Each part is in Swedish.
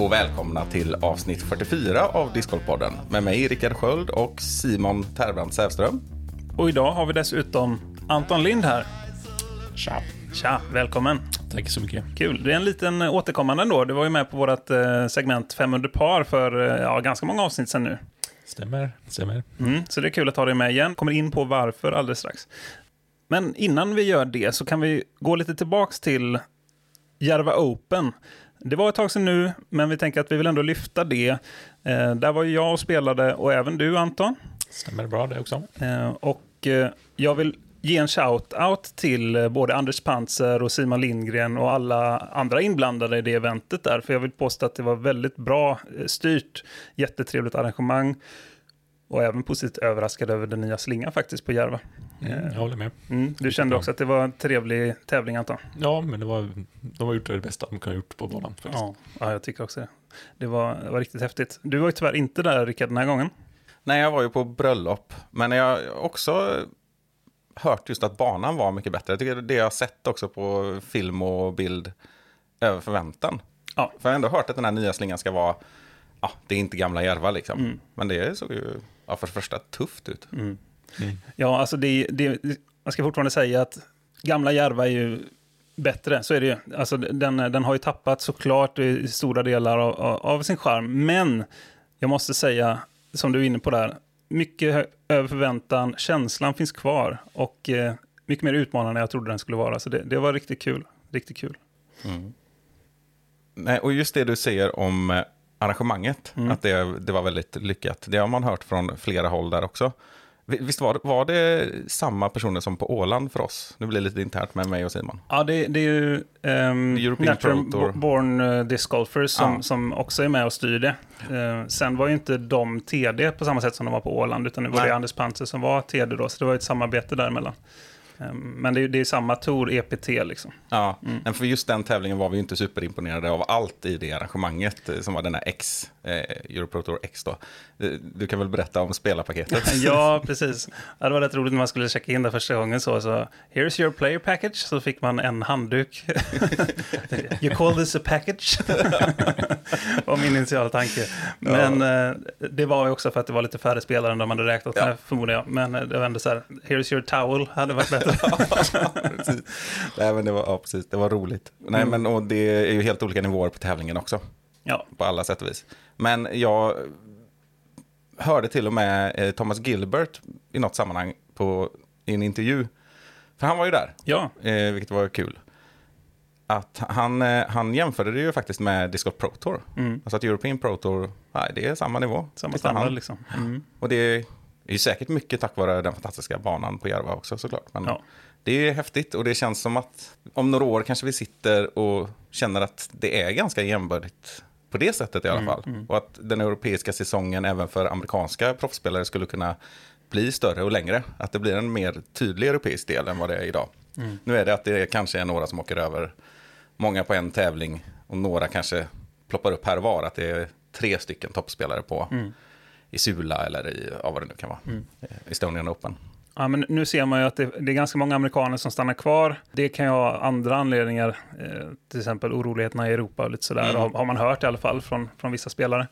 och välkomna till avsnitt 44 av Discgolfpodden med mig Rickard Sköld och Simon Terbrand Sävström. Och idag har vi dessutom Anton Lind här. Tja. Tja, välkommen. Tack så mycket. Kul. Det är en liten återkommande ändå. Du var ju med på vårt eh, segment 500 par för eh, ja, ganska många avsnitt sedan nu. Stämmer, stämmer. Mm, så det är kul att ha dig med igen. Kommer in på varför alldeles strax. Men innan vi gör det så kan vi gå lite tillbaks till Järva Open. Det var ett tag sedan nu, men vi tänker att vi vill ändå lyfta det. Eh, där var jag och spelade, och även du Anton. Stämmer bra det också. Eh, och eh, jag vill ge en shout-out till eh, både Anders Panzer och Simon Lindgren och alla andra inblandade i det eventet där. För jag vill påstå att det var väldigt bra eh, styrt, jättetrevligt arrangemang. Och även positivt överraskad över den nya slingan faktiskt på Järva. Mm, jag håller med. Mm, du kände också att det var en trevlig tävling Anton? Ja, men det var, de har gjort det bästa de kunde ha gjort på banan. faktiskt. Ja, ja, jag tycker också det. Det var, det var riktigt häftigt. Du var ju tyvärr inte där Rickard den här gången. Nej, jag var ju på bröllop, men jag har också hört just att banan var mycket bättre. Jag tycker det jag har sett också på film och bild över förväntan. Ja. För jag har ändå hört att den här nya slingan ska vara, ja, det är inte gamla Järva liksom. Mm. Men det såg ju, ja, för det första tufft ut. Ja, alltså det, det, man ska fortfarande säga att gamla Järva är ju bättre, så är det ju. Alltså den, den har ju tappat såklart i stora delar av, av, sin charm, men jag måste säga, som du är inne på där, mycket över förväntan, känslan finns kvar och eh, mycket mer utmanande än jag trodde den skulle vara. Så det, det var riktigt kul, riktigt kul. Nej, och just det du säger om eh, arrangemanget, Mm. att det, det var väldigt lyckat. Det har man hört från flera håll där också. Vi- Visst var, var det samma personer som på Åland för oss? Nu blir det lite internt med mig och Simon. Ja, det, det är ju um, Natural. Born uh, Disc Golfers som, Ja. som också är med och styr det. Eh, sen var ju inte de TD på samma sätt som de var på Åland, utan det var Nej. det Anders Panzer som var TD då, så det var ett samarbete däremellan. Um, men det, är- det är samma Tour EPT liksom. Ja, Mm. men för just den tävlingen var vi inte superimponerade av allt i det arrangemanget, eh, som var den här X, eh, Europro Tour X då. Eh, Du kan väl berätta om spelarpaketet? ja, precis. Ja, det var rätt roligt när man skulle checka in där första gången så, så here's your player package, så fick man en handduk. you call this a package? var min initiala tanke. Men eh, det var ju också för att det var lite färre spelare än de hade räknat med, Ja. förmodar jag. Men det var ändå så här, here's your towel, hade varit bättre. Precis. Nej, men det var, ja, precis, det var roligt. Nej, Mm. men och det är ju helt olika nivåer på tävlingen också. ja, på alla sätt och vis. Men jag hörde till och med eh, Thomas Gilbert i något sammanhang på, i en intervju. För han var ju där, ja, eh, vilket var kul. Att han, eh, han jämförde det ju faktiskt med Disc Pro Tour. mm. Alltså att European Pro Tour, nej, det är samma nivå. samma standard liksom. Mm. Och det är ju säkert mycket tack vare den fantastiska banan på Järva också såklart. Men Ja. det är häftigt och det känns som att om några år kanske vi sitter och känner att det är ganska jämbördigt på det sättet i alla Mm, fall. Och att den europeiska säsongen även för amerikanska proffsspelare skulle kunna bli större och längre. Att det blir en mer tydlig europeisk del än vad det är idag. Mm. Nu är det att det kanske är några som åker över, många på en tävling och några kanske ploppar upp här och var. Att det är tre stycken toppspelare på Mm. I Sula eller i, ja, vad det nu kan vara, Eh, Estonian Open. Ja, men nu ser man ju att det, det är ganska många amerikaner som stannar kvar. Det kan ju ha andra anledningar, eh, till exempel oroligheterna i Europa och lite sådär, Mm. har, har man hört i alla fall från, från vissa spelare.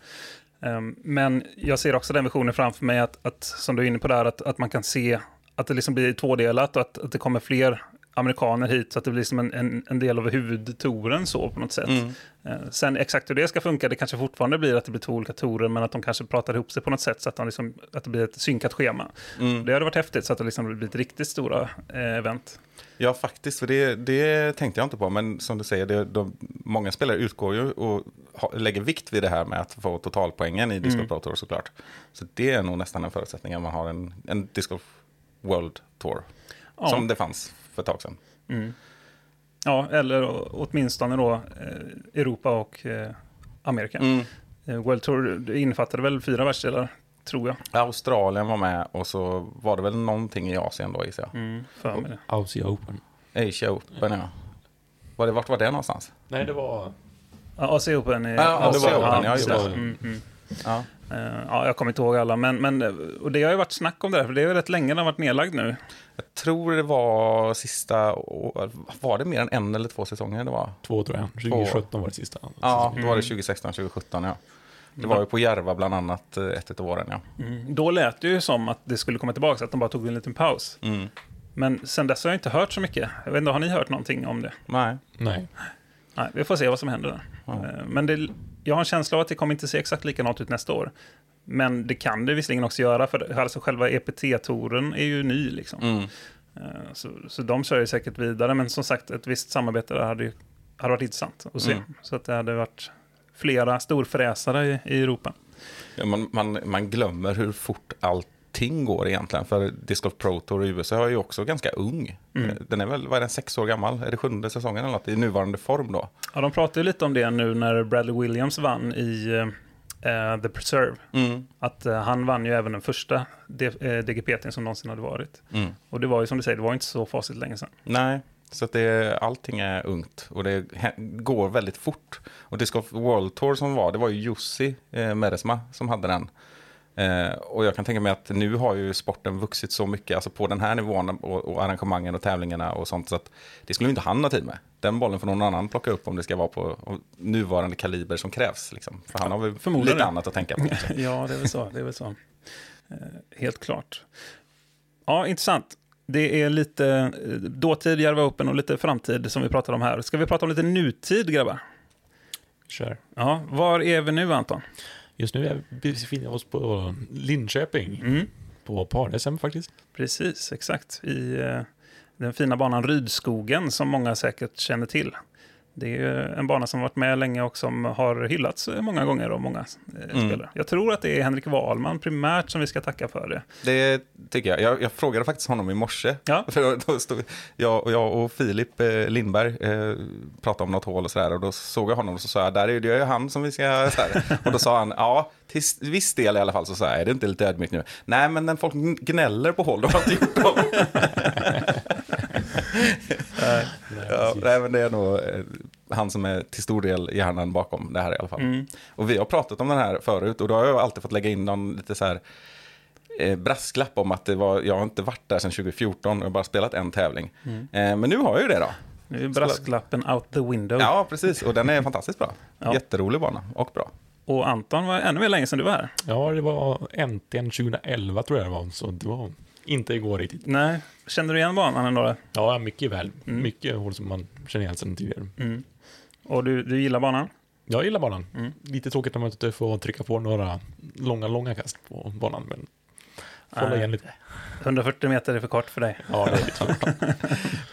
Ehm, men jag ser också den visionen framför mig, att, att, som du är inne på där, att, att man kan se att det liksom blir tvådelat och att, att det kommer fler amerikaner hit så att det blir som en, en, en del av huvudtouren så på något sätt. Mm. Eh, Sen exakt hur det ska funka, det kanske fortfarande blir att det blir två olika tourer, men att de kanske pratar ihop sig på något sätt så att, de liksom, att det blir ett synkat schema. Mm. Det hade varit häftigt så att det liksom blir ett riktigt stora eh, event. Ja, faktiskt, för det, det tänkte jag inte på. Men som du säger, det, de, många spelare utgår ju och ha, lägger vikt vid det här med att få totalpoängen i Disc Golf Pro Tour såklart. Så det är nog nästan en förutsättning att man har en, en Disc Golf World Tour. Ja. Som det fanns för ett tag sedan. Mm. Ja, eller åtminstone då eh, Europa och eh, Amerika. Mm. Eh, World Tour det innefattade väl fyra världsdelar, tror jag. Australien var med och så var det väl någonting i Asien då gissar jag. Mm, för mig det. Aussie Open. Asia Open ja. Var det, vart var det någonstans? Nej, det var... Ja, AC Open. är- Ja, AC det var- Open, ja, just det. Mm, mm. Ja. Ja, jag kommer inte ihåg alla, men, men och det har ju varit snack om det där, för det är ju rätt länge den har varit nedlagd nu. Jag tror det var sista, var det mer än en eller två säsonger det var? Två tror jag. 2017 var det sista. Ja, då Mm. var det 2016, 2017 ja. Det var ju på Järva bland annat eh, ett av åren ja. Mm. Då lät det ju som att det skulle komma tillbaka, att de bara tog en liten paus. Mm. Men sen dess har jag inte hört så mycket. Jag vet inte, har ni hört någonting om det? Nej. Nej. Nej, vi får se vad som händer. Ja. Eh, Men det, jag har en känsla av att det kommer inte se exakt likadant ut nästa år. Men det kan det visserligen också göra, för alltså själva EPT-touren är ju ny. Liksom. Mm. Eh, Så, så de kör ju säkert vidare, men som sagt, ett visst samarbete där hade, ju, hade varit intressant att se. Mm. Så att det hade varit flera storfräsare i, i Europa. Ja, man, man, man glömmer hur fort allting går egentligen. För Disc Golf Pro Tour i USA är ju också ganska ung. Mm. Eh, Den är väl, vad är den, sex år gammal? Är det sjunde säsongen eller något? I nuvarande form då? Ja, de pratade ju lite om det nu när Bradley Williams vann i eh, The Preserve. Mm. Att eh, han vann ju även den första D- eh, DGPT som någonsin hade varit. Mm. Och det var ju som du säger, det var inte så facit länge sedan. Nej, så att det, allting är ungt och det går väldigt fort. Och Disc World Tour som var, det var ju Jussi eh, Meresma som hade den. Eh, och jag kan tänka mig att nu har ju sporten vuxit så mycket, alltså på den här nivån och, och arrangemangen och tävlingarna och sånt, så att det skulle ju inte han ha tid med. Den bollen får någon annan plocka upp om det ska vara på nuvarande kaliber som krävs. Liksom. För han har väl Förmodligen. lite annat att tänka på. ja, det är väl så. Det är väl så. Eh, helt klart. Ja, intressant. Det är lite eh, dåtid, Järva Open och lite framtid som vi pratar om här. Ska vi prata om lite nutid, grabbar? Kör. Ja, var är vi nu, Anton? Just nu befinner vi oss på Linköping. Mm. På par-SM faktiskt. Precis, exakt. I eh, den fina banan Rydskogen som många säkert känner till. Det är ju en bana som varit med länge och som har hyllats många gånger av många eh, Mm. spelare. Jag tror att det är Henrik Wahlman primärt som vi ska tacka för det. Det tycker jag. jag. Jag frågade faktiskt honom i morse. Ja. För då, stod jag, och jag och Filip eh, Lindberg eh, pratade om något hål och sådär. Och då såg jag honom och så sa jag, där är det ju han som vi ska... Och då sa han, ja, till viss del i alla fall så sa jag, är det inte lite ödmjukt nu? Nej, men när folk gnäller på hål, då har inte gjort dem. ja, nej, men det är nog eh, han som är till stor del hjärnan bakom det här i alla fall. Mm. Och vi har pratat om den här förut och då har jag alltid fått lägga in någon lite så här eh, brasklapp om att det var, jag har inte varit där sedan 2014 och jag har bara spelat en tävling. Eh, men nu har jag ju det då. Nu är brasklappen out the window. Ja, precis. Och den är fantastiskt bra. Ja. Jätterolig bana och bra. Och Anton var ännu mer länge sedan du var här. Ja, det var äntligen 2011 tror jag det var. Så det var inte igår riktigt. Nej, kände du igen banan ändå? Ja, mycket väl. Mm. Mycket hål som man känner igen sedan tidigare. Mm. Och du, du gillar banan? Jag gillar banan. Mm. Lite tråkigt när man inte får trycka på några långa, långa kast på banan. Men får hålla igen lite. 140 meter är för kort för dig. Ja, det är lite svårt.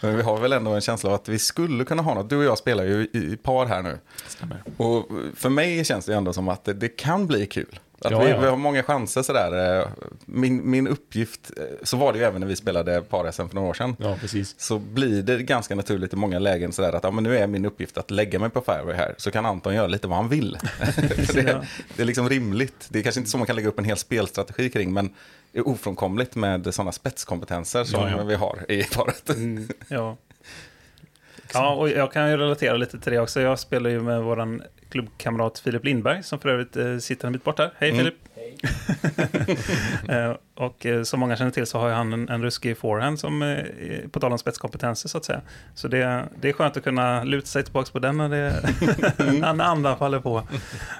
Men vi har väl ändå en känsla av att vi skulle kunna ha något. Du och jag spelar ju i, i par här nu. Stämmer. Och för mig känns det ändå som att det, det kan bli kul. Att Ja, vi, ja. vi har många chanser sådär. Eh, Min, min uppgift, eh, så var det ju även när vi spelade par-SM för några år sedan. Ja, precis. Så blir det ganska naturligt i många lägen sådär att ja, men nu är min uppgift att lägga mig på fairway här. Så kan Anton göra lite vad han vill. Det, det är liksom rimligt. Det är kanske inte så man kan lägga upp en hel spelstrategi kring. Men det är ofrånkomligt med sådana spetskompetenser som vi har i paret. Ja. Ja, och jag kan ju relatera lite till det också. Jag spelar ju med vår klubbkamrat Filip Lindberg, som för övrigt eh, sitter en bit bort här. Hej Mm. Filip! eh, och eh, som många känner till så har ju han en, en ruskig forehand som, eh, på tal om spetskompetenser så att säga. Så det, det är skönt att kunna luta sig tillbaka på den när, det, när andan faller på.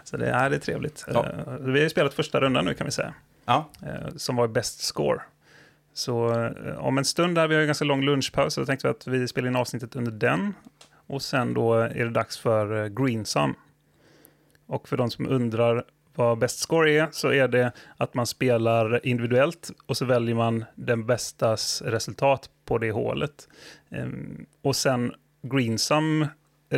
Så det, är det är trevligt. Ja. Vi har ju spelat första rundan nu kan vi säga Ja, som var bäst score. Så eh, om en stund där, vi har ju ganska lång lunchpaus, så då tänkte vi att vi spelar in avsnittet under den. Och sen då eh, är det dags för eh, Greensum. Och för de som undrar vad bäst score är, så är det att man spelar individuellt och så väljer man den bästas resultat på det hålet. Ehm, och sen Greensum,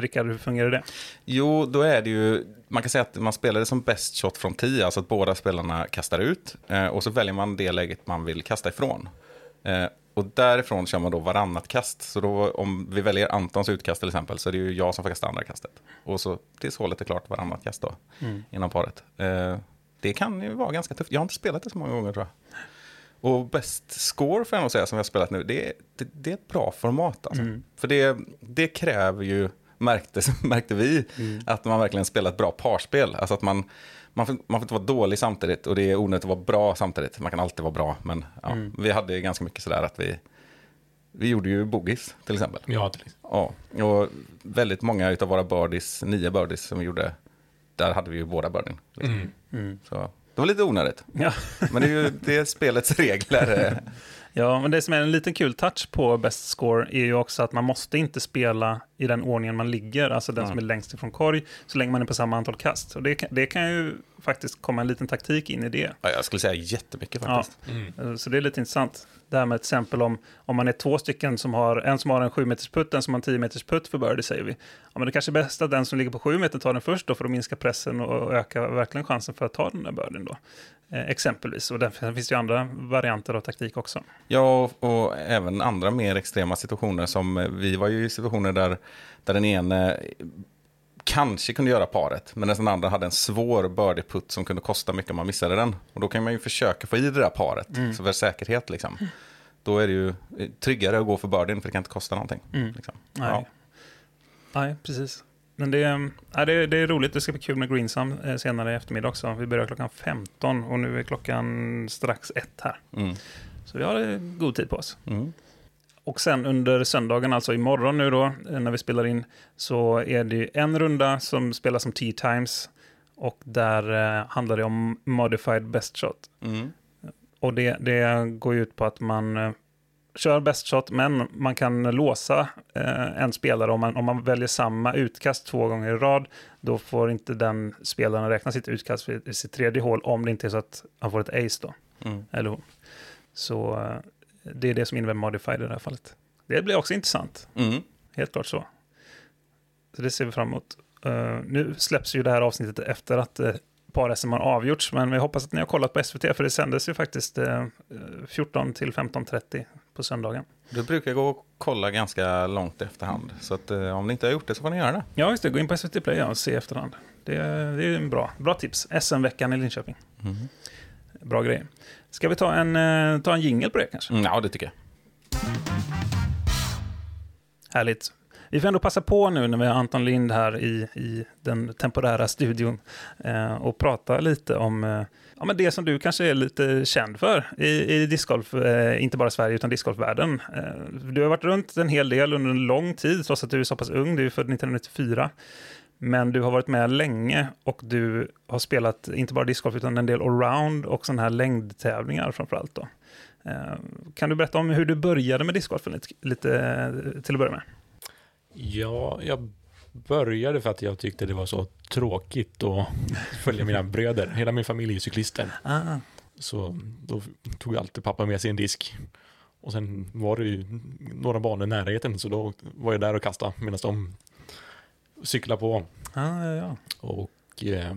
Rickard, hur fungerar det? Jo, då är det ju, man kan säga att man spelar det som best shot från 10, alltså att båda spelarna kastar ut. Eh, och så väljer man det läget man vill kasta ifrån. Eh, och därifrån kör man då varannat kast. Så då om vi väljer Antons utkast till exempel, så är det ju jag som får kasta andra kastet. Och så tills hålet är klart varannat kast då, inom paret. Eh, det kan ju vara ganska tufft. Jag har inte spelat det så många gånger tror jag. Och bäst score får jag nog säga som vi har spelat nu, det, är- det, det är ett bra format. Alltså. För det, det kräver ju, märkte, märkte vi, att man verkligen spelar ett bra parspel. Alltså att man, man, får, man får inte vara dålig samtidigt och det är onödigt att vara bra samtidigt. Man kan alltid vara bra, men ja, Mm. vi hade ganska mycket sådär att vi, vi gjorde ju boogies till exempel. Ja, till exempel. Ja, och väldigt många av våra birdies, nio birdies som vi gjorde, där hade vi ju båda birdien. Liksom. Mm. Mm. Så det var lite onödigt. Ja. Men det är ju det är spelets regler. Ja, men det som är en liten kul touch på Best Score är ju också att man måste inte spela i den ordningen man ligger, alltså den som är längst ifrån korg, så länge man är på samma antal kast. Och det, kan- det kan ju faktiskt komma en liten taktik in i det. Ja, jag skulle säga jättemycket faktiskt. Mm. Eh, Så det är lite intressant. Det här med till exempel om, om man är två stycken som har, en som har en 7 meters putt, en som har en 10 meters putt för birdie säger vi. Ja, men det kanske är bäst att den som ligger på 7 meter tar den först då för att minska pressen och öka verkligen chansen för att ta den där birdien då. Eh, exempelvis. Och därför finns det ju andra varianter av taktik också. Ja, och, och även andra mer extrema situationer som eh, vi var ju i situationer där, där den ene kanske kunde göra paret, men den andra hade en svår birdie-putt som kunde kosta mycket om man missade den. Och då kan man ju försöka få i det där paret, så för säkerhet liksom. Då är det ju eh, tryggare att gå för birdien, för det kan inte kosta någonting. Mm. Liksom. Nej. Ja. Nej, precis. Men det, är- ja, det, är- det är roligt. Det ska bli kul med Greensam eh, senare i eftermiddag också. Vi börjar klockan 15 och nu är klockan strax ett här. Mm. Så vi har god tid på oss. Mm. Och sen under söndagen, alltså imorgon nu då, eh, när vi spelar in, så är det ju en runda som spelas som Tea Times. Och där eh, handlar det om Modified Best Shot. Mm. Och det, det går ju ut på att man eh, kör best shot, men man kan låsa eh, en spelare om man, om man väljer samma utkast två gånger i rad. Då får inte den spelaren räkna sitt utkast för sitt tredje hål om det inte är så att han får ett ace då, Mm. eller hon. Så eh, det är det som innebär modified i det här fallet. Det blir också intressant, Mm. helt klart så. Så det ser vi fram emot. Eh, nu släpps ju det här avsnittet efter att uh, par-SM har avgjorts, men vi hoppas att ni har kollat på SVT, för det sändes ju faktiskt eh, 14 till 15.30 på söndagen. Du brukar gå och kolla ganska långt i efterhand, så att, eh, om ni inte har gjort det så får ni göra det. Ja, just det. Gå in på SVT Play och se efterhand. Det, är- det är en bra, bra tips. SM-veckan i Linköping. Mm. Bra grejer. Ska vi ta en, eh, ta en jingle på det kanske? Mm, ja, det tycker jag. Härligt. Vi får ändå passa på nu när vi har Anton Lind här i, i den temporära studion eh, och prata lite om eh, ja, men det som du kanske är lite känd för i, i discgolf, eh, inte bara Sverige utan discgolfvärlden. Eh, du har varit runt en hel del under en lång tid, trots att du är så pass ung, du är född 1994. Men du har varit med länge och du har spelat inte bara discgolf utan en del allround och sådana här längdtävlingar framför allt. Då. Eh, Kan du berätta om hur du började med discgolfen lite, lite eh, till att börja med? Ja, jag började för att jag tyckte det var så tråkigt att följa mina bröder. Hela min familj är cyklister. Ah. Så då tog alltid pappa med sig en disk. Och sen var det ju några banor i närheten, så då var jag där och kastade medan de cyklade på. Ah, ja, ja. Och eh,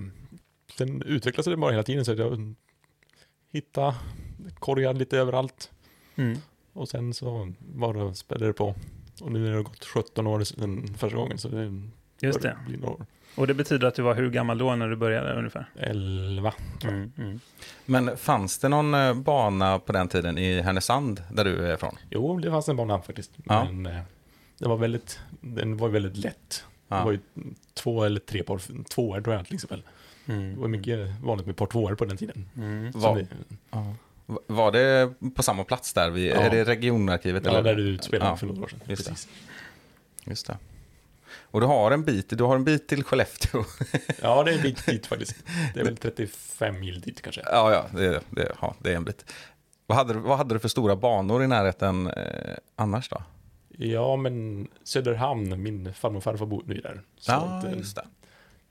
sen utvecklades det bara hela tiden, så att jag hittade korgar lite överallt. Mm. Och sen så bara spädde det på. Och nu har det gått 17 år sedan första gången, så det Just det. bli några år. Och det betyder att du var hur gammal då när du började ungefär? 11. Mm. Mm. Men fanns det någon eh, bana på den tiden i Härnösand, där du är ifrån? Jo, det fanns en bana faktiskt. Ja. Men eh, det var väldigt, den var väldigt lätt. Ja. Det var ju två eller tre par tvåor tror jag till exempel. Mm. Det var mycket vanligt med par tvåor på den tiden. Mm. Var, det, va- var det på samma plats där? Vid, Ja. Är det regionarkivet? ja, eller? där du spelade Ja, för några år sedan. just det. Precis. Just det. Och du har en bit, du har en bit till Skellefteå. Ja, det är en bit dit faktiskt. Det är väl 35 mil dit kanske. ja, ja, det, det, ja, det är en bit. Vad hade, du, vad hade du för stora banor i närheten eh, annars då? Ja, men Söderhamn, min farmor och farfar bodde ju där. Så Ja, att, eh, just det.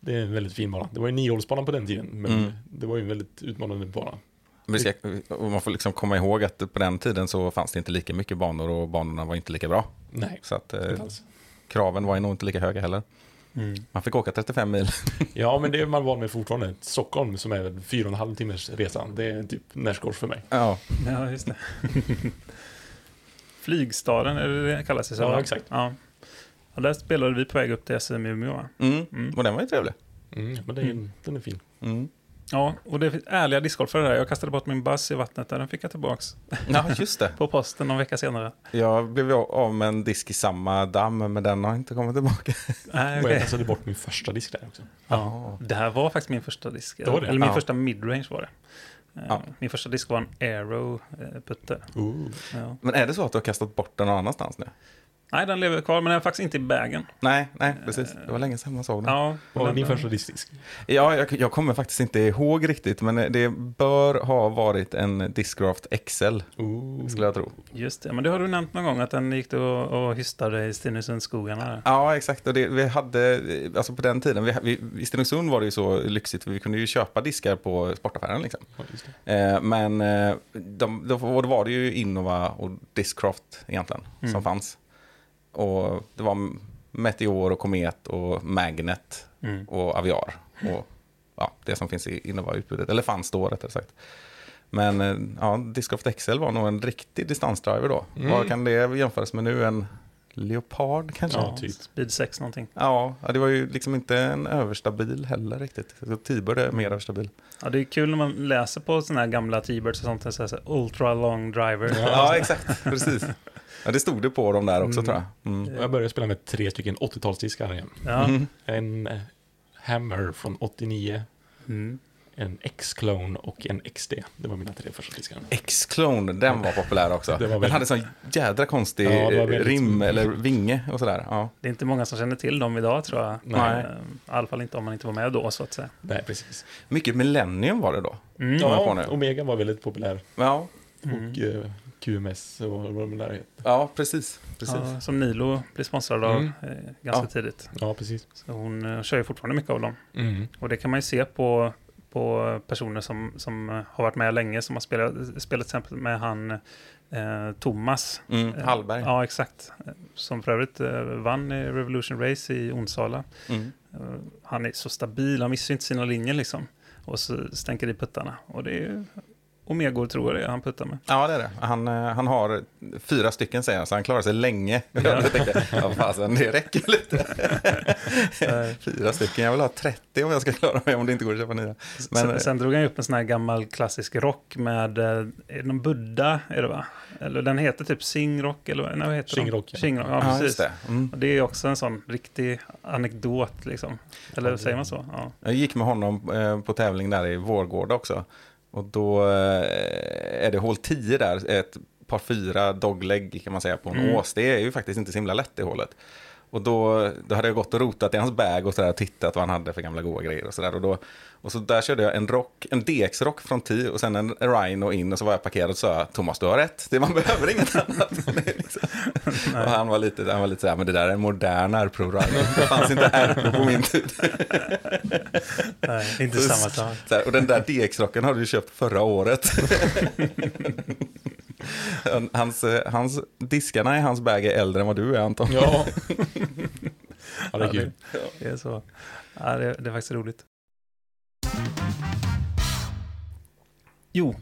det är en väldigt fin bana. Det var ju niohålsbanan på den tiden, men Mm. det var ju en väldigt utmanande bana. Vi ska, man får liksom komma ihåg att på den tiden så fanns det inte lika mycket banor och banorna var inte lika bra. Nej, Så att eh, inte alls. kraven var ju nog inte lika höga heller. Mm. Man fick åka 35 mil. Ja, men det är man van med fortfarande. Stockholm som är fyra och en halv timmars resa, det är typ närsgårds för mig. Ja, Ja, just det. Flygstaden, är det det kallas det? så, Ja, va? exakt. Ja. Ja, där spelade vi på väg upp till SM i Umeå. va? mm. Mm. och den var ju trevlig. Mm, men det är, Mm. den är fin. Mm. Ja, och det är ärliga discgolfare där. Jag kastade bort min bass i vattnet där, den fick jag tillbaks Ja, just det. på posten någon vecka senare. Jag blev av med en disk i samma damm, men den har inte kommit tillbaka. Nej, okej. jag kastade bort min första disk där också. Ja, det här var faktiskt min första disk. Det var det? Eller min Ja. första midrange var det. Eh, Ja. Min första disk var en Aero eh. Ja. Men är det så att du har kastat bort den någon annanstans nu? Nej, den lever kvar, men den är faktiskt inte i bagen. Nej, nej, precis. Det var länge sedan man såg den. Ja, Ja, var den- din första diskdisk? jag, jag kommer faktiskt inte ihåg riktigt, men det bör ha varit en Discraft XL, Ooh. skulle jag tro. Just det, men det har du nämnt någon gång att den gick och, och hystade i Stenungsundsskogarna. Ja, exakt. Och det, vi hade, alltså på den tiden, vi, vi, i Stenungsund var det ju så lyxigt, för vi kunde ju köpa diskar på sportaffären. Liksom. Ja, just det. Eh, men eh, de, då var det ju Innova och Discraft egentligen Mm. som fanns. Och det var Meteor och Komet och Magnet Mm. och Aviar. Och ja, det som finns i Innova-utbudet, eller fanns då rättare sagt. Men eh, ja, Discraft XL var nog en riktig distansdriver då. Mm. Vad kan det jämföras med nu? En Leopard kanske? Ja, typ. Speed 6 någonting. Ja, ja, det var ju liksom inte en överstabil heller riktigt. Så Tibor är mer överstabil. Ja, det är kul när man läser på sådana här gamla T-birds och sånt. Så här, ultra long driver. Ja, exakt. Precis. Ja, det stod det på dem där också Mm. tror jag. Mm. Jag började spela med tre stycken 80-talsdiskar igen. Ja. Mm. En eh, Hammer från 89, Mm. en X-Clone och en XD. Det var mina tre första diskar. X-Clone, den var populär också. Var Den hade sån jädra konstig Ja, väldigt- rim eller vinge och sådär. Ja. Det är inte många som känner till dem idag tror jag. Nej. Eh, I alla fall inte om man inte var med då så att säga. Nej, precis. Mycket Millennium var det då. Mm. Ja. Omega var väldigt populär. Ja, Mm. Och eh, QMS och vad det där heter. ja precis. precis. Ja, som Nilo blir sponsrad av Mm. eh, ganska Ja. tidigt. Ja, precis. Så hon eh, kör ju fortfarande mycket av dem. Mm. Och det kan man ju se på, på personer som, som eh, har varit med länge, som har spelat, spelat till exempel med han eh, Thomas. Mm, Eh, Hallberg. Ja, exakt. Som för övrigt eh, vann i Revolution Race i Onsala. Mm. Eh, Han är så stabil, han missar ju inte sina linjer liksom. Och så stänker i puttarna. Och det är Omegor tror jag det är han puttar med. Ja, det är det. Han, eh, han har fyra stycken säger han, så han klarar sig länge. Jag tänkte, ja fasen, det räcker lite. fyra stycken, jag vill ha 30 om jag ska klara mig, om det inte går att köpa nya. Men, sen, sen drog han upp en sån här gammal klassisk rock med, eh, är det någon Buddha, är det va? Eller den heter typ Singrock, eller nej, vad heter Shingrock, ja. ja. Shingrock, ja, ja, precis. just det. Mm. Och det är också en sån riktig anekdot liksom. Eller Ja, säger man så? Ja. Jag gick med honom eh, på tävling där i Vårgårda också. Och då eh, är det hål 10 där, ett par fyra dogleg kan man säga på en Mm. ås. Det är ju faktiskt inte så himla lätt det hålet. Och då, då hade jag gått och rotat i hans bag och sådär, tittat vad han hade för gamla goa grejer och sådär. Och, då, och så där körde jag en rock, en DX-rock från 10 och sen en Rhino in och så var jag parkerad och sa Thomas du har rätt, det man behöver inget annat. Liksom. och han var lite, han var lite såhär, men det där är en modern R-Pro Rhino. Det fanns inte R-Pro på min tid. Nej, inte Så- samma sak. Så här, och den där DX-rocken har du köpt förra året. hans, eh, hans, diskarna i hans bag är äldre än vad du är Anton. Ja. ja, det är Ja, kul. Det är så. Ja, det, det är faktiskt roligt. Jo.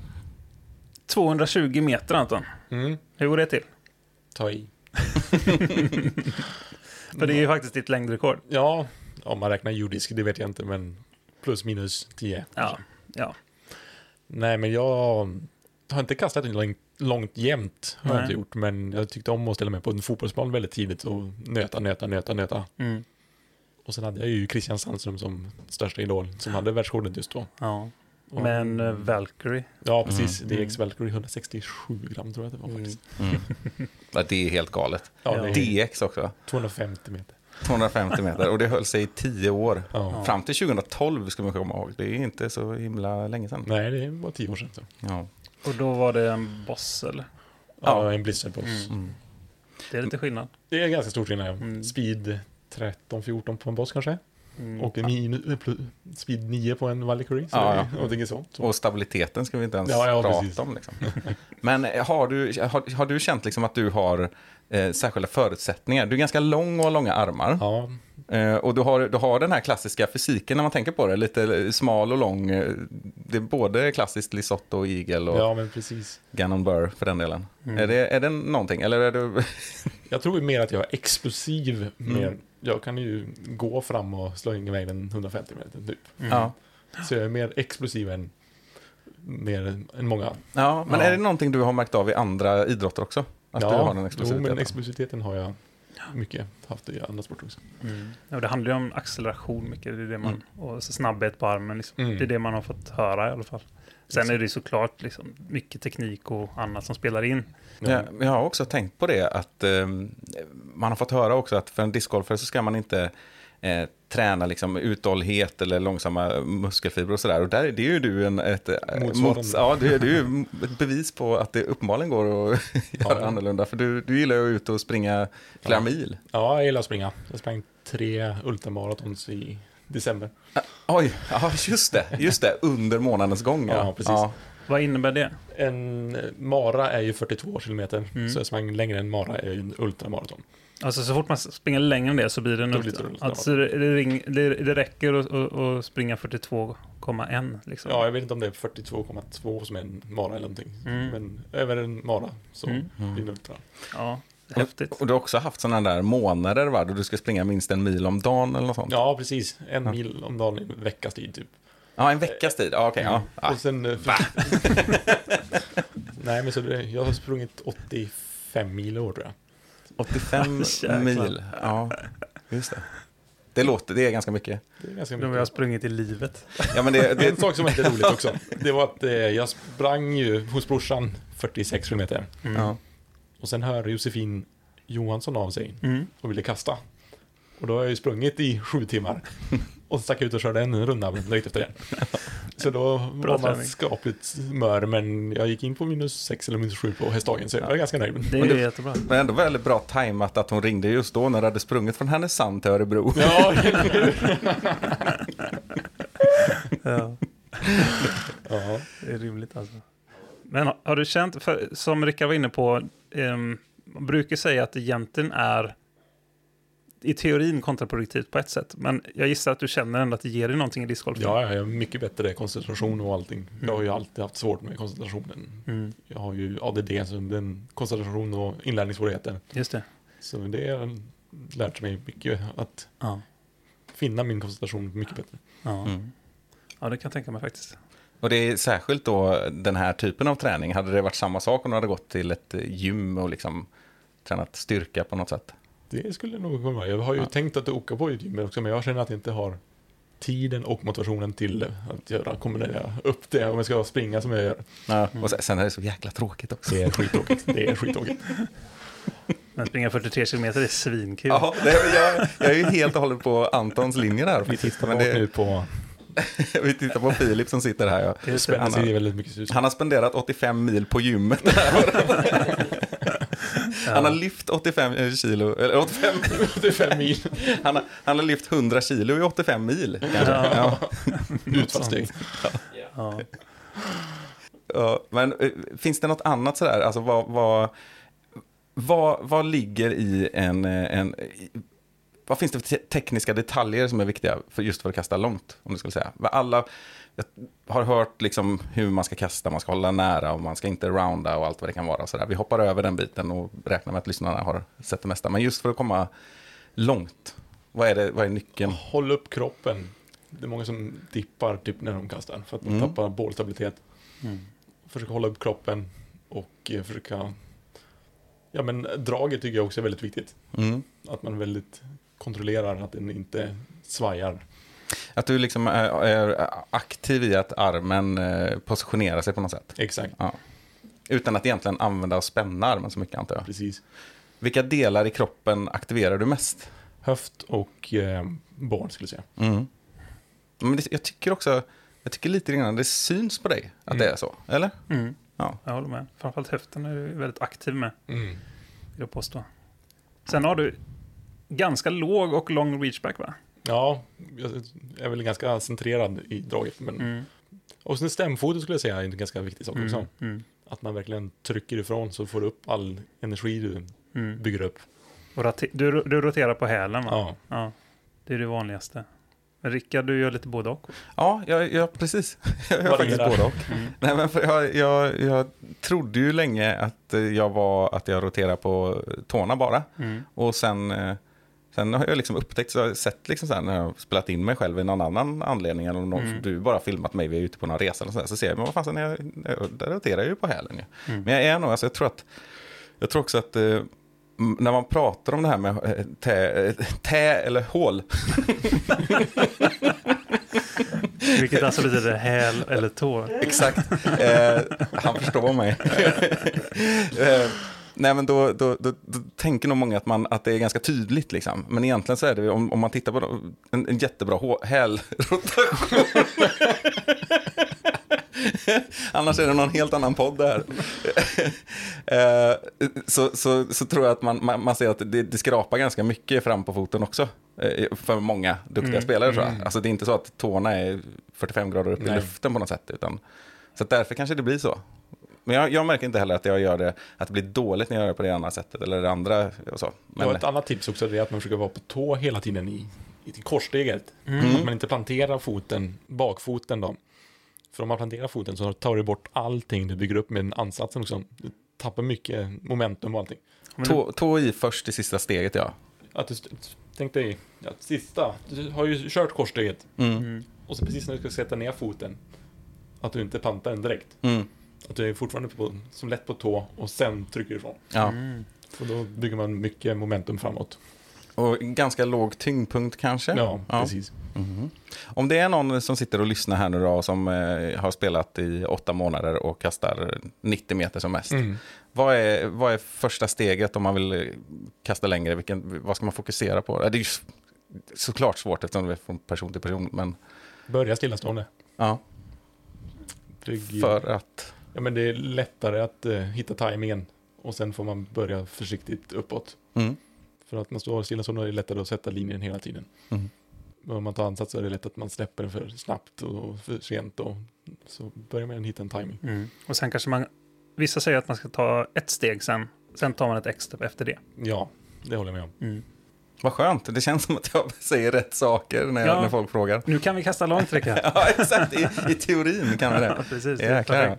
220 meter Anton. Mm. Hur går det till? Ta i. För det är ju faktiskt ditt längdrekord. Ja, om man räknar jordisk, det vet jag inte, men plus minus 10. Ja. ja. Nej, men jag har inte kastat långt, långt jämt, har jag Nej. inte gjort, men jag tyckte om att ställa mig på en fotbollsplan väldigt tidigt och nöta, nöta, nöta, nöta. Mm. Och sen hade jag ju Christian Sandström som största idol, som hade världsrekordet just då. ja. Och- Men uh, Valkyrie. Ja, precis. Mm. DX Valkyrie 167 gram tror jag det var Mm. faktiskt. Mm. Ja, det är helt galet. Ja, är DX också, 250 meter. 250 meter. Och det höll sig i 10 år. Ja. Fram till 2012 ska man komma ihåg. Det är inte så himla länge sedan. Nej, det var 10 år sedan. Så. Ja. Och då var det en boss eller? Ja, en Blizzard Boss. Mm. Mm. Det är lite skillnad. Det är ganska stor skillnad. ja. Mm. Speed 13-14 på en boss kanske. Mm. Och en minu- eh, speed 9 på en Valkyrie. Så Ja, det är ja. sånt. Så. Och stabiliteten ska vi inte ens Ja, ja, prata precis. om. Liksom. Men eh, har du, har, har du känt liksom att du har eh, särskilda förutsättningar? Du är ganska lång och har långa armar. Ja, Eh, och du har, du har den här klassiska fysiken när man tänker på det. Lite smal och lång. eh, Det är både klassiskt Lisotto och Eagle och ja, men precis. Gannon Burr för den delen. Mm. Är, det, är det någonting? Eller är du... Jag tror mer att jag är explosiv. Mm. Mer. Jag kan ju gå fram och slå in iväg den 150 meter typ. Mm. Ja. Så jag är mer explosiv än, mer än många. Ja, men Ja. är det någonting du har märkt av i andra idrotter också? Att du har den jo, explosiviteten? men explosiviteten har jag mycket haft i andra sporter också. Ja, det handlar ju om acceleration mycket. Det är det man, Och så snabbhet på armen. Liksom. Mm. Det är det man har fått höra i alla fall. Sen är det såklart liksom, mycket teknik och annat som spelar in. Ja, jag har också tänkt på det att eh, man har fått höra också att för en discgolfare så ska man inte eh, träna liksom uthållighet eller långsamma muskelfibrer och sådär. Och där, det är ju du en, ett, eh, mots- ja, det, är- det är ju ett bevis på att det uppenbarligen går att göra Ja. annorlunda. För du, du gillar ju att ut och springa flera Ja. mil. Ja, jag gillar att springa. Jag sprang tre ultramaratons i december. Oj, ja, just det, just det, under månadens gång. Ja, precis. Vad innebär det? En mara är ju 42 kilometer, Mm. så jag sprang längre än mara är ju en ultramaraton. Alltså så fort man springer längre än det så blir det en Då blir det ultra. ultra. Alltså det, det, ring, det, det räcker att, att, att springa 42,1 liksom. Ja, jag vet inte om det är 42,2 som är en mara eller någonting. Mm. Men över en mara så Mm. blir det ultra. ja häftigt. Och du har också haft sådana där månader va, då du ska springa minst en mil om dagen eller något sånt? Ja, precis. En Ja. mil om dagen i en veckas tid typ. Ja, en veckas tid. Ja, okej. ja. Ah. Och sen... eh, Nej, men så det, jag har sprungit 85 mil i år tror jag. 85 Jäklar. mil. Ja, just det. Det låter, det är ganska mycket. Det är ganska De har mycket. sprungit i livet. Ja, men det, En det, sak som var lite roligt också, det var att eh, jag sprang ju hos brorsan 46 kilometer. Mm. ja. Och sen hör Josefin Johansson av sig Mm. och ville kasta. Och då har jag ju sprungit i sju timmar. Och så stack jag ut och körde en runda direkt efter det. Så då Bra var man träning. skapligt mör, men jag gick in på minus sex eller minus sju på hästdagen, så jag var ganska nöjd. Det är ju jättebra. men ändå väldigt bra tajmat att hon ringde just då när du hade sprungit från Härnösand till Örebro. Ja, Ja, ja. det är rimligt alltså. Men har, har du känt, för, som Rickard var inne på, ehm, man brukar säga att det egentligen är i teorin kontraproduktivt på ett sätt. Men jag gissar att du känner ändå att det ger dig någonting i discgolf. ja, jag har mycket bättre koncentration och allting. Jag har ju alltid haft svårt med koncentrationen. Mm, Jag har ju ADD, så den koncentration och inlärningssvårigheter. just det. Så det har lärt mig mycket att Ja. finna min koncentration mycket bättre. Ja. Mm. ja, det kan jag tänka mig faktiskt. Och det är särskilt då den här typen av träning. Hade det varit samma sak om du hade gått till ett gym och liksom tränat styrka på något sätt? Det skulle nog kunna vara. Jag har ju Ja. tänkt att åka på ett gym också, men jag känner att jag inte har tiden och motivationen till det. Att göra, kombinera upp det om jag ska springa som jag gör. Ja. Och sen, är det så jäkla tråkigt också. Det är skittråkigt. Det är skittråkigt. Men springa 43 kilometer är svinkul. Ja, det, jag, jag är ju helt och hållet på Antons linje där. Vi tittar Men bort nu det, på... vi tittar på Filip som sitter här. Ja. Det. Han har-. Han har spenderat 85 mil på gymmet. Han har lyft 85 kilo, eller 85, 85 mil han, har, han har lyft 100 kilo i 85 mil. Kanske. Ja. Ja. utfallssteg. Ja. Ja, men eh, finns det något annat sådär, alltså vad, vad, vad, vad ligger i en, eh, en vad finns det för te- tekniska detaljer som är viktiga för just för att kasta långt? Om du skulle säga. Alla jag har hört liksom hur man ska kasta, man ska hålla nära och man ska inte rounda och allt vad det kan vara. och Sådär. Vi hoppar över den biten och räknar med att lyssnarna har sett det mesta. Men just för att komma långt, vad är, det, vad är nyckeln? Håll upp kroppen. Det är många som dippar typ när de kastar för att de Mm. tappar bålstabilitet. Mm. Försöka hålla upp kroppen och eh, försöka... Ja men draget tycker jag också är väldigt viktigt. Mm. Att man väldigt kontrollerar att den inte svajar. Att du liksom är, är aktiv i att armen eh, positionerar sig på något sätt. Exakt, Utan att egentligen använda och spänna armen så mycket antar jag. precis. Vilka delar i kroppen aktiverar du mest? Höft och eh, barn skulle jag säga. Mm. Men det, jag tycker också, jag tycker lite grann det syns på dig att det Mm. är så, eller? Mm. Ja. Jag håller med. Framförallt höften är du väldigt aktiv med, Mm. vill jag påstå. Sen har du ganska låg och lång reachback va? Ja, jag är väl ganska centrerad i draget. Men... Mm. Och sen stämfoten skulle jag säga är en ganska viktig sak också. Mm. Mm. Att man verkligen trycker ifrån så får du upp all energi du Mm. bygger upp. Och du, du roterar på hälen va? Ja, Ja, det är det vanligaste. Rickard, du gör lite både och. Ja, jag, jag, precis. Jag gör faktiskt både och. Mm. Nej, men för jag, jag, jag trodde ju länge att jag var att jag roterar på tårna bara. Mm. Och sen eh, Sen har jag liksom upptäckt, så jag sett liksom så här, när jag har spelat in mig själv i någon annan anledning, eller om någon, Mm. du bara filmat mig, vi är ute på någon resa, eller så, där, så ser jag, men vad fan, jag, där roterar jag ju på hälen ju. Mm. Men jag är nog, alltså jag tror att, jag tror också att eh, när man pratar om det här med eh, tä, eh, tä eller hål, Vilket alltså betyder häl eller tå. Exakt. Eh, han förstår mig. eh, nej, men då, då, då, då tänker nog många att, man, att det är ganska tydligt. Liksom. Men egentligen så är det, om, om man tittar på de- en, en jättebra hälrotation. Annars är det någon helt annan podd där. eh, så, så, så tror jag att man, man, man ser att det, det skrapar ganska mycket fram på foten också. Eh, för många duktiga Mm, spelare tror jag. Alltså det är inte så att tårna är 45 grader upp i Nej. luften på något sätt. Utan, så därför kanske det blir så. Men jag, jag märker inte heller att jag gör det, att det blir dåligt när jag gör det på det ena sättet eller det andra. Och så. Men, Ja, ett annat tips också är att man försöker vara på tå hela tiden i, i korssteget. Mm. Att man inte planterar foten, bakfoten då. För om man planterar foten så tar du bort allting du bygger upp med ansatsen också. Du tappar mycket momentum och allting. tå, tå i först i sista steget, ja. Att du, tänk dig, ja, sista, du har ju kört korssteget Mm. och så precis när du ska sätta ner foten, att du inte pantar den direkt. Mm. Att du är fortfarande på, som lätt på tå och sen trycker ifrån. Ja. Mm. För då bygger man mycket momentum framåt. Och ganska låg tyngdpunkt kanske. Ja, precis. Mhm. Om det är någon som sitter och lyssnar här nu då, som eh, har spelat i åtta månader och kastar 90 meter som mest. Mm. Vad, är, vad är första steget om man vill kasta längre? Vilken, vad ska man fokusera på? Det är ju såklart svårt eftersom det är från person till person. Men Börja stillastående. ja, för att... Ja, men det är lättare att eh, hitta tajmingen och sen får man börja försiktigt uppåt. Mm, För att man står stillastående är det lättare att sätta linjen hela tiden. mm, Men om man tar ansats så är det lätt att man släpper den för snabbt och för sent och så börjar man hitta en timing. Mm. Och sen kanske man, vissa säger att man ska ta ett steg sen, sen tar man ett extra efter det. Ja, det håller jag med om. Vad skönt, det känns som att jag säger rätt saker när, Ja. när folk frågar. Nu kan vi kasta långt, Rickard. Ja, exakt. I, I teorin kan vi det. Ja, precis. Det.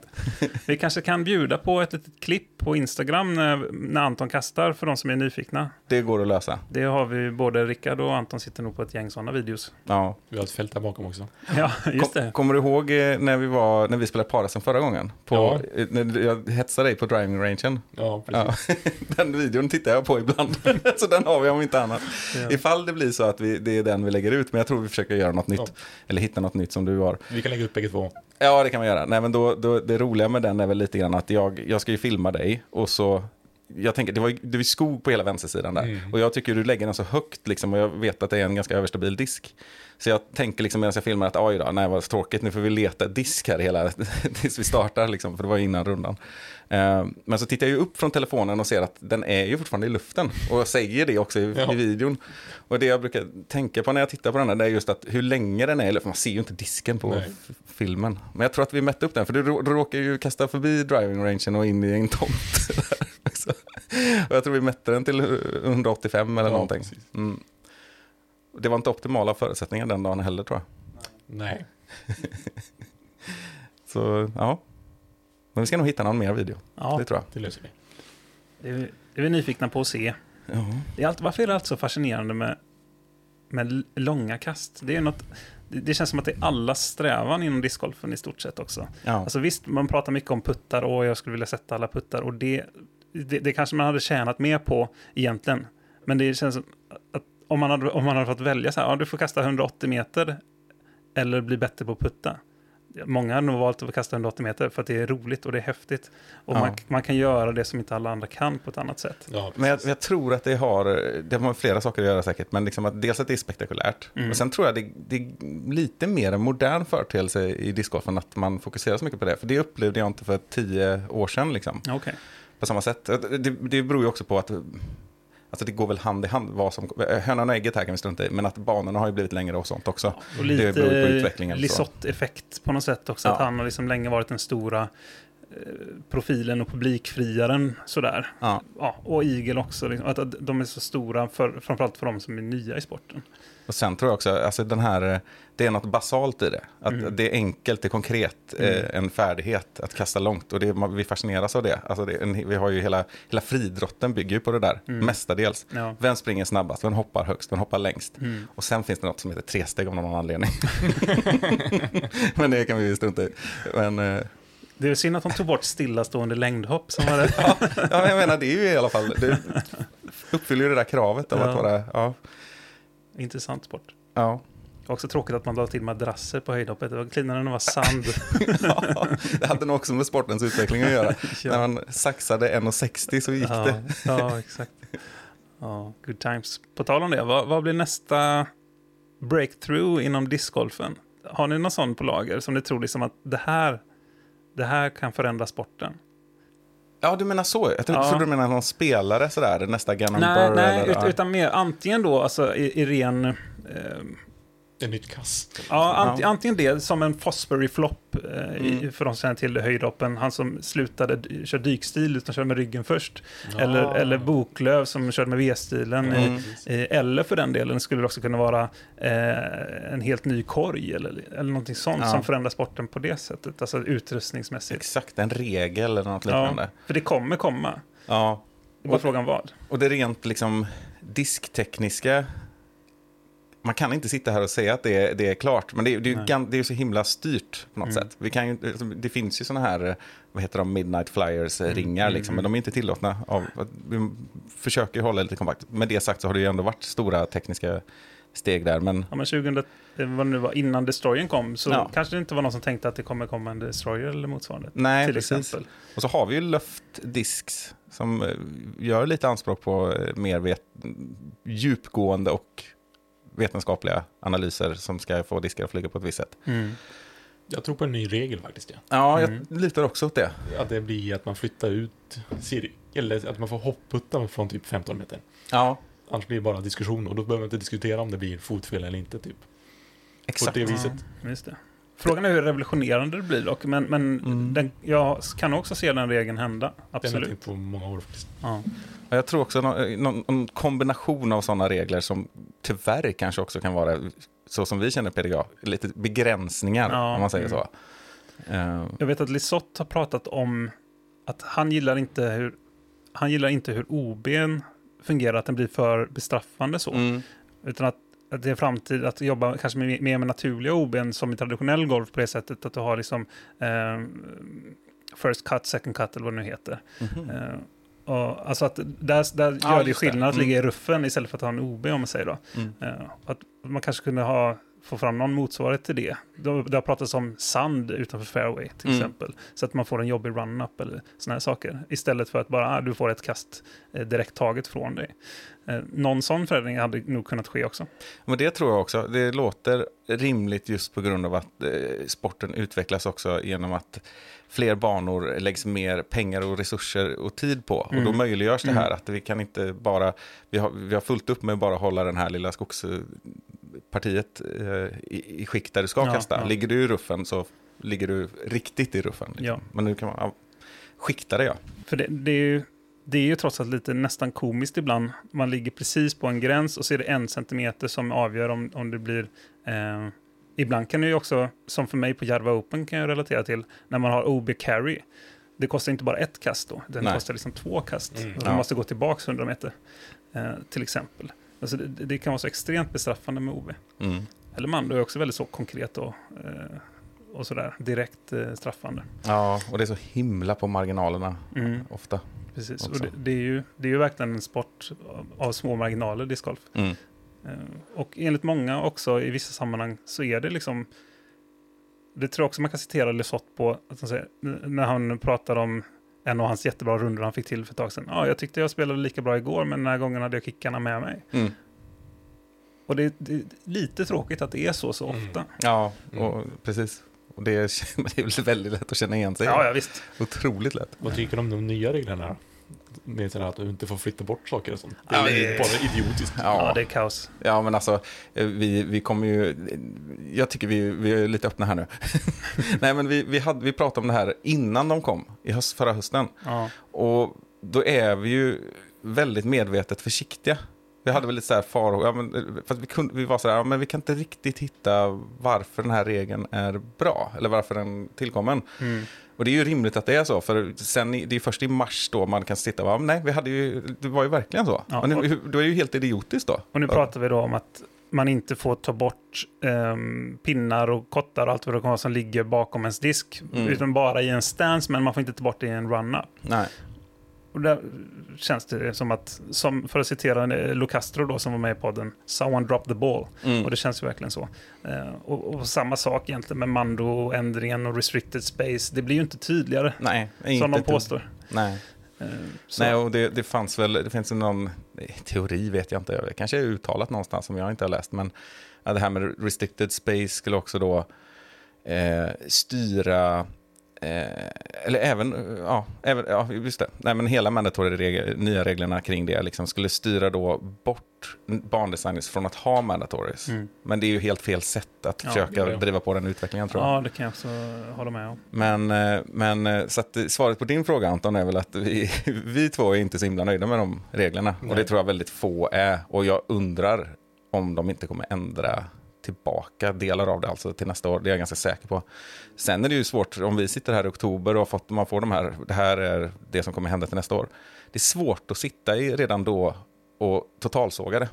Vi kanske kan bjuda på ett litet klipp på Instagram när, när Anton kastar för de som är nyfikna. Det går att lösa. Det har vi, både Rickard och Anton sitter nog på ett gäng sådana videos. Ja. Vi har ett fält där bakom också. Ja, just Kom, det. kommer du ihåg eh, när vi, var, när vi spelade Parasen förra gången? På, Ja. eh, när jag hetsade dig på driving rangen. Ja, precis. Ja. den videon tittar jag på ibland. så den har vi om inte annat. Ja. Ifall det blir så att vi, det är den vi lägger ut. Men jag tror vi försöker göra något nytt. Ja. Eller hitta något nytt som du har. Vi kan lägga upp bägge två. Ja, det kan man göra. Nej, men då, då, det roliga med den är väl lite grann att jag, jag ska ju filma dig. Och så... Jag tänker, det var det var skog på hela vänstersidan där. Mm. Och jag tycker du lägger den så högt liksom, och jag vet att det är en ganska överstabil disk. Så jag tänker liksom medan jag filmar att oj då, nej vad tråkigt, nu får vi leta disk här hela tills vi startar liksom, för det var innan rundan. Eh, men så tittar jag ju upp från telefonen och ser att den är ju fortfarande i luften. Och jag säger det också i, Ja. i videon. Och det jag brukar tänka på när jag tittar på den här, det är just att hur länge den är i luften. Man ser ju inte disken på Nej. filmen. Men jag tror att vi mätte upp den, för du råkar ju kasta förbi driving rangen och in i en tomt. och jag tror vi mätte den till 185 eller Ja, någonting. Mm. Det var inte optimala förutsättningar den dagen heller tror jag. Nej. Så ja, men vi ska nog hitta någon mer video. Ja, Det tror jag. Det löser vi. det är, det är vi nyfikna på att se. Ja. Det är allt, varför är det alltid så fascinerande med, med långa kast? Det, är något, det, det känns som att det är allas strävan inom discgolfen i stort sett också. Ja. Alltså visst, man pratar mycket om puttar och jag skulle vilja sätta alla puttar och det, det, det kanske man hade tjänat mer på egentligen. Men det känns som att om man hade, om man hade fått välja så här, ja, du får kasta 180 meter eller bli bättre på att putta. Många har nog valt att kasta 180 meter för att det är roligt och det är häftigt. Och Ja. man, man kan göra det som inte alla andra kan på ett annat sätt. Ja, Men jag, jag tror att det har, det har flera saker att göra säkert, men liksom att dels att det är spektakulärt. Mm. Och sen tror jag det, det är lite mer en modern företeelse i discgolfen att man fokuserar så mycket på det. För det upplevde jag inte för tio år sedan liksom, Okej. På samma sätt. Det, det beror ju också på att Alltså det går väl hand i hand, vad som, hönan och ägget här kan vi strunta i, men att banorna har ju blivit längre och sånt också. Och Det beror på lite utvecklingen, så. Lisotte-effekt på något sätt också. Att Ja. han har liksom länge varit den stora profilen och publikfriaren sådär. Ja. Ja, och Eagle också, liksom, att, att de är så stora, för, framförallt för de som är nya i sporten. Och sen tror jag också, alltså den här, det är något basalt i det. Att Mm. det är enkelt, det är konkret, Mm. eh, en färdighet att kasta långt. Och det, vi fascineras av det. Alltså det vi har ju hela, hela fridrotten bygger ju på det där, Mm. mestadels. Ja. Vem springer snabbast, vem hoppar högst, vem hoppar längst? Mm. Och sen finns det något som heter tresteg av någon anledning. Men det kan vi ju strunta i. Men, eh, Det är synd att de tog bort stillastående längdhopp som var det. ja, jag menar, det är ju i alla fall, det uppfyller ju det där kravet av Ja. att vara, ja, intressant sport. ja. Också tråkigt att man la till madrasser på höjdhoppet. Det var cleanare än det var sand. ja, det hade nog också med sportens utveckling att göra. Ja. När man saxade 1,60 så gick ja, det. Ja, exakt. Ja, good times. På tal om det, vad, vad blir nästa breakthrough inom discgolfen? Har ni någon sån på lager som ni tror liksom att det här, det här kan förändra sporten? Ja, du menar så. Jag trodde Ja. du menade någon spelare sådär, nästa Gannon Nej, Burr nej eller... ut, utan mer antingen då alltså i, i ren... Eh, Ett nytt kast. ja, ant, Ja. antingen det som en Fosbury Flop, eh, Mm. för de som känner till höjdhoppen. Han som slutade köra dykstil utan körde med ryggen först. Eller, Ja. eller Boklöv som körde med V-stilen. Mm. Eh, Eller för den delen skulle det också kunna vara eh, en helt ny korg eller, eller någonting sånt Ja. som förändrar sporten på det sättet, alltså utrustningsmässigt. Exakt, en regel eller något Ja, liknande. för det kommer komma. Ja. Det är bara Och- frågan vad. Och det rent liksom disktekniska, man kan inte sitta här och säga att det är, det är klart, men det är, det är, ju det är så himla styrt på något Mm. sätt. Vi kan ju, alltså, det finns ju sådana här, eh, vad heter de, Midnight Flyers-ringar, Mm, liksom, mm, men de är inte tillåtna. Av, vi försöker hålla lite kompakt. Med det sagt så har det ju ändå varit stora tekniska steg där, men Ja, men 2000, eh, vad nu var, innan Destroyern kom så Ja. kanske det inte var någon som tänkte att det kommer komma en Destroyer eller motsvarande. nej, till precis. exempel. Och så har vi ju Luftdisks som eh, gör lite anspråk på eh, mer vet, djupgående och vetenskapliga analyser som ska få diskar att flyga på ett visst sätt. Mm. Jag tror på en ny regel faktiskt. Ja. Ja, jag Mm. litar också åt det. Att det blir att man flyttar ut eller att man får hopputta från typ 15 meter. Ja, Annars blir det bara diskussion och då behöver man inte diskutera om det blir fotfel eller inte. Typ. exakt. det viset. Ja, just det. Frågan är hur revolutionerande det blir dock, men, men Mm. den, jag kan också se den regeln hända. Har Absolut. tänkt på många år faktiskt. Ja. Jag tror också någon, någon, någon kombination av sådana regler som tyvärr kanske också kan vara, så som vi känner PDGA, lite begränsningar Ja, om man säger mm. så. Eh, Jag vet att Lisotte har pratat om att han gillar inte hur, han gillar inte hur OBn fungerar, att den blir för bestraffande så. mm, Utan att, att det är framtid att jobba kanske mer med naturliga OBn som i traditionell golf på det sättet att du har liksom eh, first cut, second cut eller vad det nu heter. mhm. Eh, och, alltså att där, där Ja, gör det just det. skillnad att Mm. ligga i ruffen istället för att ha en OB om man säger då. Mm. Eh, att man kanske kunde ha, få fram någon motsvarighet till det. Det, har pratats om sand utanför fairway till Mm. exempel. Så att man får en jobbig run-up eller sådana här saker. Istället för att bara ah, du får ett kast eh, direkt taget från dig. Eh, någon sån förändring hade nog kunnat ske också. Men det tror jag också. Det låter rimligt just på grund av att eh, sporten utvecklas också genom att fler banor läggs mer pengar och resurser och tid på. Och då Mm. möjliggörs det här Mm. att vi kan inte bara, vi har, vi har fullt upp med bara hålla den här lilla skogspartiet eh, i, i skick där du ska Ja, kasta. ja. Ligger du i ruffen så ligger du riktigt i ruffen. Liksom. Ja. Men nu kan man ja, skikta det ja. För det, det, är ju, det är ju trots allt lite nästan komiskt ibland. Man ligger precis på en gräns och så är det en centimeter som avgör om, om det blir... Eh, ibland kan det ju också, som för mig på Järva Open kan jag relatera till, när man har OB carry. Det kostar inte bara ett kast då, den Nej. kostar liksom två kast. Mm. Ja. Man måste gå tillbaka 100 meter, eh, till exempel. Alltså det, det kan vara så extremt bestraffande med OB. Mm. Eller Mando är också väldigt så konkret och, eh, och sådär direkt eh, straffande. Ja, och det är så himla på marginalerna Mm. ofta. Precis, och också. det, det, är ju, det är ju verkligen en sport av, av små marginaler, discgolf. Mm. Eh, och enligt många också i vissa sammanhang så är det liksom, det tror jag också man kan citera Lesoth på, att han säger, när han pratar om en av hans jättebra rundor han fick till för ett tag sedan. Ja, jag tyckte jag spelade lika bra igår, men den här gången hade jag kickarna med mig. Mm. Och det, det är lite tråkigt att det är så så Mm. ofta. Ja, Mm. och, precis. Och det är, det är väl väldigt lätt att känna igen sig. Ja, ja, visst. Otroligt lätt. Vad tycker du om de nya reglerna? Med sådär att du inte får flytta bort saker och sånt. Det Ja, är det- bara idiotiskt. Ja, Ja, det är kaos. ja men alltså, eh, vi, vi kommer ju... Jag tycker vi, vi är lite öppna här nu. Nej, men vi, vi, hade, vi pratade om det här innan de kom, i höst, förra hösten. Ja. Och då är vi ju väldigt medvetet försiktiga. Vi hade väl lite så här farhågor, ja, men, eh, fast vi, kunde, vi var så här, ja, men vi kan inte riktigt hitta varför den här regeln är bra, eller varför den tillkommen. Mm. Och det är ju rimligt att det är så, för sen, det är först i mars då man kan sitta och bara, nej, vi hade ju, det var ju verkligen så. Ja, och- hur- då är det ju helt idiotiskt då. Och nu pratar vi då om att man inte får ta bort ehm, pinnar och kottar och allt vad det kan vara som ligger bakom ens disk. Mm. Utan bara i en stance, men man får inte ta bort det i en run-up. Och där känns det som att, som för att citera eh, Locastro då som var med i podden, someone dropped the ball. Mm. Och det känns ju verkligen så. Eh, och, och samma sak egentligen med Mando-ändringen och restricted space. Det blir ju inte tydligare, Nej, inte som de påstår. Nej. Eh, så. Nej, och det, det fanns väl, det finns någon teori vet jag inte, kanske är uttalat någonstans som jag inte har läst, men det här med restricted space skulle också då eh, styra, eh, eller även, eh, ja, även, ja, just det, nej men hela mandatory regel, nya reglerna kring det liksom skulle styra då bort bandesigners från att ha mandatories. Mm. Men det är ju helt fel sätt att Ja, försöka ja. driva på den utvecklingen tror jag. Ja, det kan jag också hålla med om. Men, eh, men så att svaret på din fråga Anton är väl att vi, vi två är inte så himla nöjda med de reglerna. Och det Nej. tror jag väldigt få är. Och jag undrar om de inte kommer ändra tillbaka delar av det alltså till nästa år. Det är jag ganska säker på. Sen är det ju svårt om vi sitter här i oktober och fått, man får de här, det här är det som kommer hända till nästa år. Det är svårt att sitta i redan då och totalsåga det.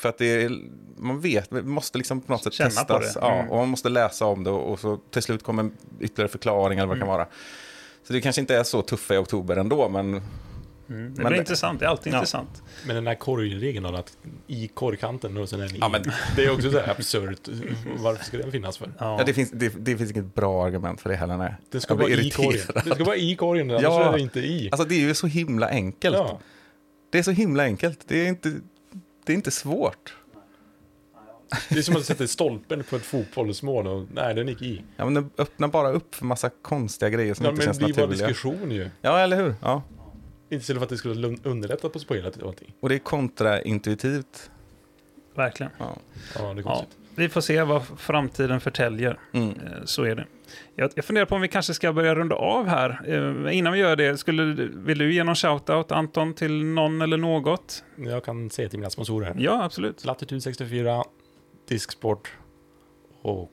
För att det är, man vet, det måste liksom på något sätt Känna testas. det. Ja, Mm. och man måste läsa om det och, och så till slut kommer ytterligare förklaringar eller vad det Mm. kan vara. Så det kanske inte är så tuffa i oktober ändå, men Mm. Det Men blir det- intressant, det är alltid Ja. intressant. Men den här korgregeln då, att i korgkanten och sen är den i. Ja, men- Det är också så här absurt. Varför ska den finnas för? Ja. ja, det, finns, det, det finns inget bra argument för det heller. Nej. Det ska vara i korgen. Det ska vara i korgen, annars Ja. är det inte i. Alltså det är ju så himla enkelt. Ja. Det är så himla enkelt. Det är inte, det är inte svårt. Det är som att sätta stolpen på ett fotbollsmål och nej, den gick i. Ja, men den öppnar bara upp för massa konstiga grejer som Ja, inte men känns det blir bara naturliga. diskussion ju. Ja, eller hur? Ja. Inte istället för att det skulle underlätta på spelet och det är kontraintuitivt. Verkligen. Ja. Ja, det är Ja. Vi får se vad framtiden förtäljer. Mm. Eh, Så är det. Jag, jag funderar på om vi kanske ska börja runda av här. Eh, innan vi gör det, skulle, vill du ge någon shout-out, Anton, till någon eller något? Jag kan säga till mina sponsorer. Ja, absolut. Latitud 64, Disksport och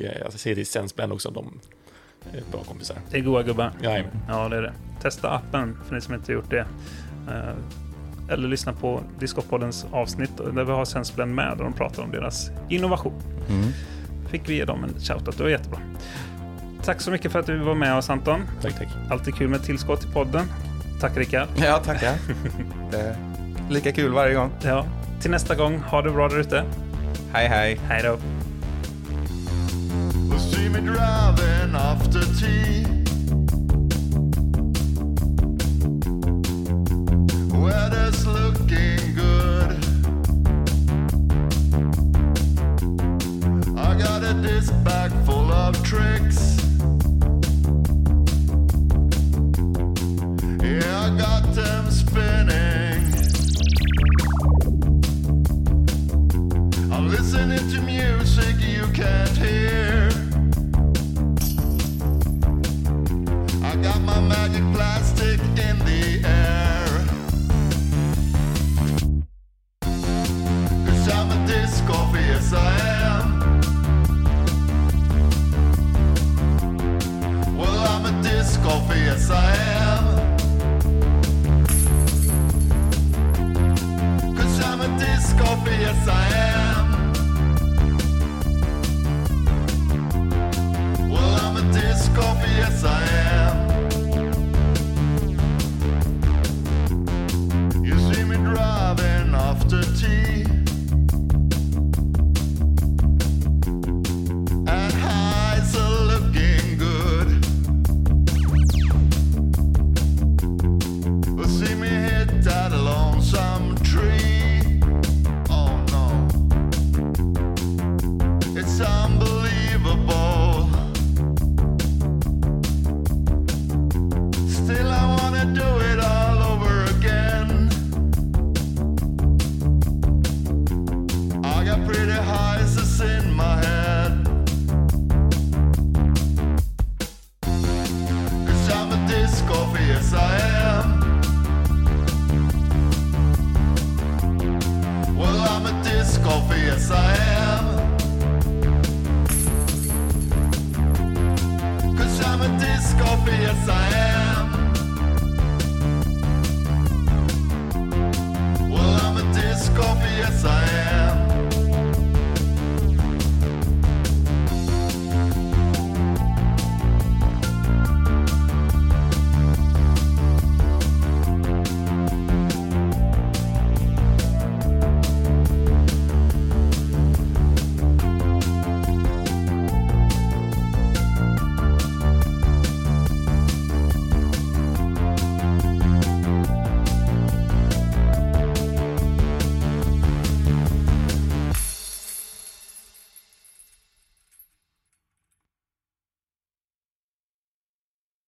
eh, jag ser det Sensblend också. De bra kompisar. Det är goa gubbar. Jajamän. Ja, det är det. Testa appen för ni som inte gjort det. Eh, Eller lyssna på Discopoddens avsnitt där vi har Sensblend med och de pratar om deras innovation. Mm. Fick vi ge dem en shoutout, det var jättebra. Tack så mycket för att du var med oss Anton. Tack, tack. Alltid kul med tillskott i podden. Tack Rickard. Ja, tackar. det är lika kul varje gång. Ja, till nästa gång, ha det bra där ute. Hej, hej. Hej då. Me driving after tea. Weather's looking good. I got a disc bag full of tricks.